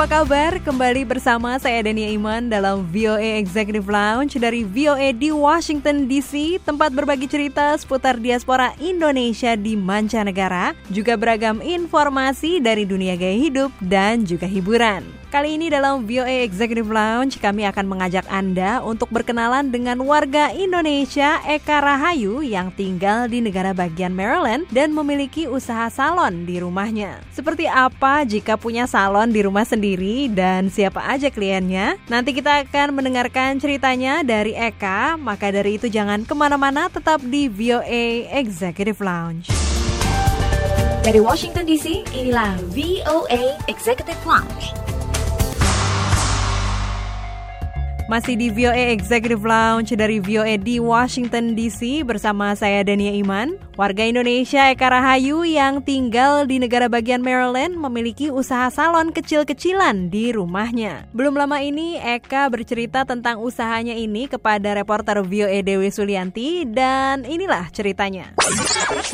apa kabar? Kembali bersama saya Dania Iman dalam VOA Executive Lounge dari VOA di Washington DC Tempat berbagi cerita seputar diaspora Indonesia di mancanegara Juga beragam informasi dari dunia gaya hidup dan juga hiburan Kali ini dalam VOA Executive Lounge kami akan mengajak Anda untuk berkenalan dengan warga Indonesia Eka Rahayu yang tinggal di negara bagian Maryland dan memiliki usaha salon di rumahnya. Seperti apa jika punya salon di rumah sendiri dan siapa aja kliennya? Nanti kita akan mendengarkan ceritanya dari Eka, maka dari itu jangan ke mana-mana tetap di VOA Executive Lounge. Dari Washington DC, inilah VOA Executive Lounge. Masih di VOA Executive Lounge dari VOA di Washington DC bersama saya Dania Iman. Warga Indonesia Eka Rahayu yang tinggal di negara bagian Maryland memiliki usaha salon kecil-kecilan di rumahnya. Belum lama ini Eka bercerita tentang usahanya ini kepada reporter VOA Dewi Sulianti dan inilah ceritanya.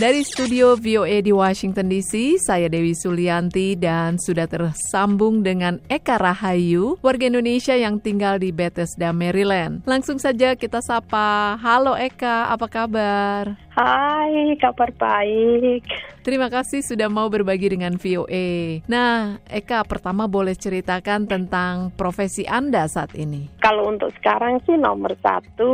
Dari studio VOA di Washington DC, saya Dewi Sulianti dan sudah tersambung dengan Eka Rahayu, warga Indonesia yang tinggal di Bethesda, Maryland. Langsung saja kita sapa. Halo Eka, apa kabar? Hai, kabar baik. Terima kasih sudah mau berbagi dengan VOA. Nah, Eka, pertama boleh ceritakan tentang profesi Anda saat ini. Kalau untuk sekarang sih nomor satu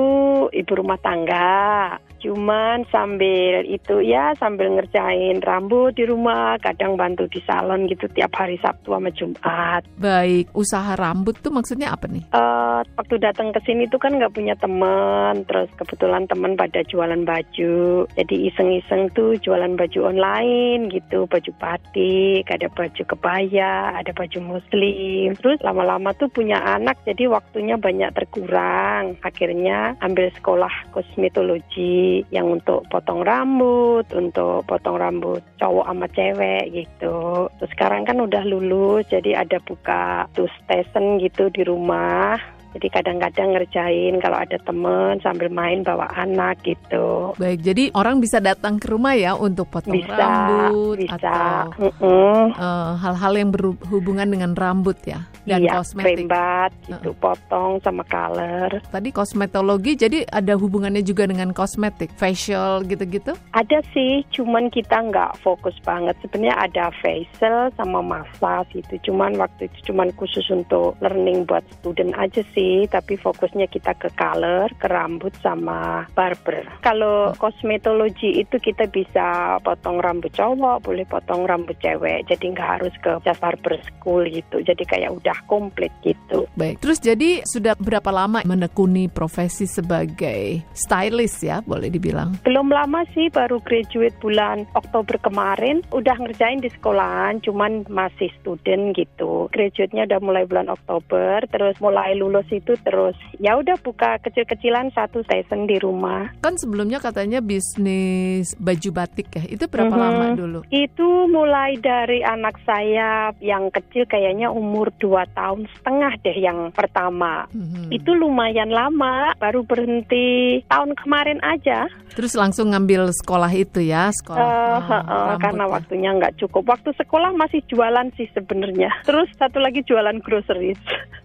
ibu rumah tangga. Cuman sambil itu ya sambil ngerjain rambut di rumah, kadang bantu di salon gitu tiap hari Sabtu sama Jumat. Baik, usaha rambut tuh maksudnya apa nih? Eh, waktu datang ke sini tuh kan nggak punya teman, terus kebetulan teman pada jualan baju, jadi iseng-iseng tuh jualan baju online gitu, baju batik, ada baju kebaya, ada baju muslim. Terus lama-lama tuh punya anak, jadi waktunya banyak terkurang. Akhirnya ambil sekolah kosmetologi yang untuk potong rambut, untuk potong rambut cowok sama cewek gitu. Terus sekarang kan udah lulus, jadi ada buka tuh station gitu di rumah. Jadi kadang-kadang ngerjain kalau ada temen sambil main bawa anak gitu. Baik, jadi orang bisa datang ke rumah ya untuk potong Bisa, rambut bisa. atau eh, hal-hal yang berhubungan dengan rambut ya dan iya, kosmetik. rembat gitu, potong sama color. Tadi kosmetologi, jadi ada hubungannya juga dengan kosmetik, facial gitu-gitu. Ada sih, cuman kita nggak fokus banget. Sebenarnya ada facial sama massage itu. Cuman waktu itu cuman khusus untuk learning buat student aja sih. Tapi fokusnya kita ke color, ke rambut sama barber. Kalau kosmetologi itu kita bisa potong rambut cowok, boleh potong rambut cewek. Jadi nggak harus ke just barber school gitu. Jadi kayak udah komplit gitu. Baik, terus jadi sudah berapa lama menekuni profesi sebagai stylist ya, boleh dibilang? Belum lama sih, baru graduate bulan Oktober kemarin. Udah ngerjain di sekolahan, cuman masih student gitu. Graduate-nya udah mulai bulan Oktober, terus mulai lulus itu terus ya udah buka kecil-kecilan satu station di rumah. Kan sebelumnya katanya bisnis baju batik ya, itu berapa Mhm. lama dulu? Itu mulai dari anak saya yang kecil kayaknya umur 2 tahun setengah deh yang pertama. Mhm. Itu lumayan lama, baru berhenti tahun kemarin aja. Terus langsung ngambil sekolah itu ya, sekolah eh, heeh, rambut karena ya. waktunya nggak cukup. Waktu sekolah masih jualan sih sebenarnya. Terus satu lagi jualan groceries.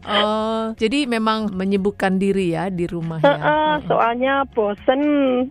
Oh, jadi memang menyibukkan diri ya di rumah ya. Soalnya bosen.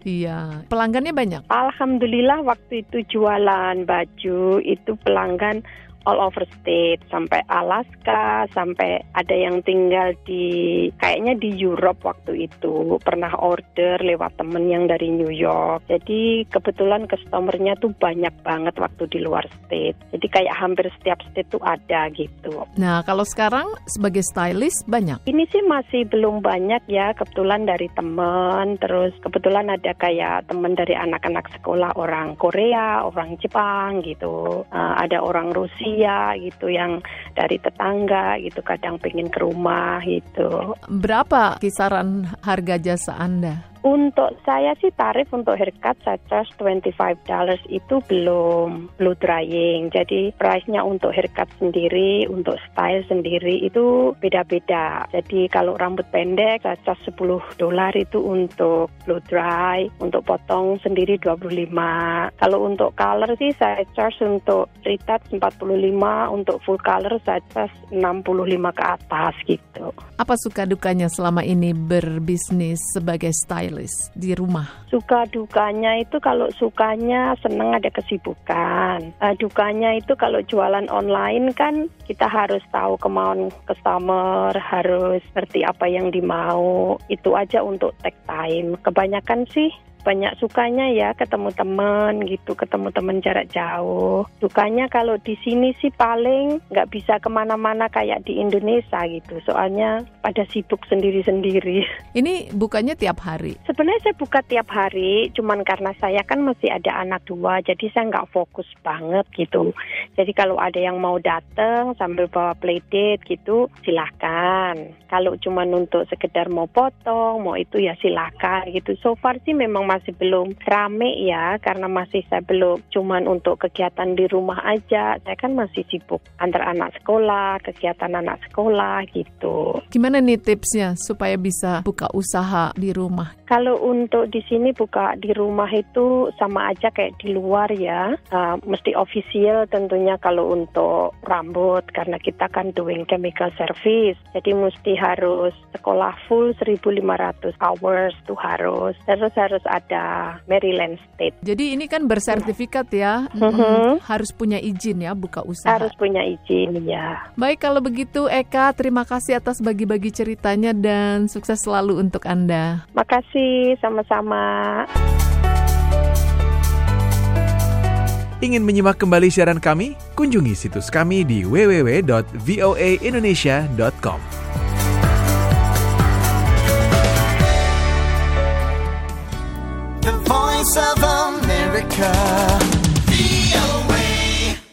Iya, pelanggannya banyak. Alhamdulillah waktu itu jualan baju itu pelanggan all over state sampai Alaska sampai ada yang tinggal di kayaknya di Europe waktu itu. Pernah order lewat temen yang dari New York. Jadi kebetulan customernya tuh banyak banget waktu di luar state. Jadi kayak hampir setiap state tuh ada gitu. Nah, kalau sekarang sebagai stylist banyak. ini sih masih belum banyak ya. Kebetulan dari teman terus kebetulan ada kayak teman dari anak-anak sekolah orang Korea orang Jepang gitu. Eh, ada orang Rusia gitu yang dari tetangga gitu kadang pengen ke rumah gitu Berapa kisaran harga jasa Anda? Untuk saya sih tarif untuk haircut saya charge 25 dollars itu belum blow drying. Jadi price-nya untuk haircut sendiri, untuk style sendiri itu beda-beda. Jadi kalau rambut pendek saya charge 10 dolar itu untuk blow dry, untuk potong sendiri 25. Kalau untuk color sih saya charge untuk retouch 45, untuk full color saya charge 65 ke atas gitu. Apa suka dukanya selama ini berbisnis sebagai stylist di rumah? Suka dukanya itu kalau sukanya seneng ada kesibukan. Eh, dukanya itu kalau jualan online kan kita harus tahu kemauan customer, harus ngerti apa yang dimau. Itu aja untuk take time. Kebanyakan sih banyak sukanya ya ketemu teman gitu, ketemu teman jarak jauh. Dukanya kalau di sini sih paling nggak bisa ke mana-mana kayak di Indonesia gitu. Soalnya pada sibuk sendiri-sendiri. Ini bukannya tiap hari. Sebenarnya saya buka tiap hari, cuman karena saya kan masih ada anak dua, jadi saya nggak fokus banget gitu. Jadi kalau ada yang mau datang sambil bawa playdate gitu, silahkan. Kalau cuman untuk sekedar mau potong, mau itu ya silahkan gitu. So far sih memang masih belum rame ya, karena masih saya belum cuman untuk kegiatan di rumah aja. Saya kan masih sibuk antar anak sekolah, kegiatan anak sekolah gitu. Gimana nih tipsnya supaya bisa buka usaha di rumah? Kalau untuk di sini buka di rumah itu sama aja kayak di luar ya. Uh, mesti official tentunya kalau untuk rambut karena kita kan doing chemical service. Jadi mesti harus sekolah full 1500 hours tuh harus. Terus harus ada Maryland State. Jadi ini kan bersertifikat ya. Mm, harus punya izin ya buka usaha. Harus punya izin ya. Baik kalau begitu Eka, terima kasih atas bagi-bagi ceritanya dan sukses selalu untuk Anda. Makasih sama-sama. Ingin menyimak kembali siaran kami? Kunjungi situs kami di www.voaindonesia.com. The voice of America.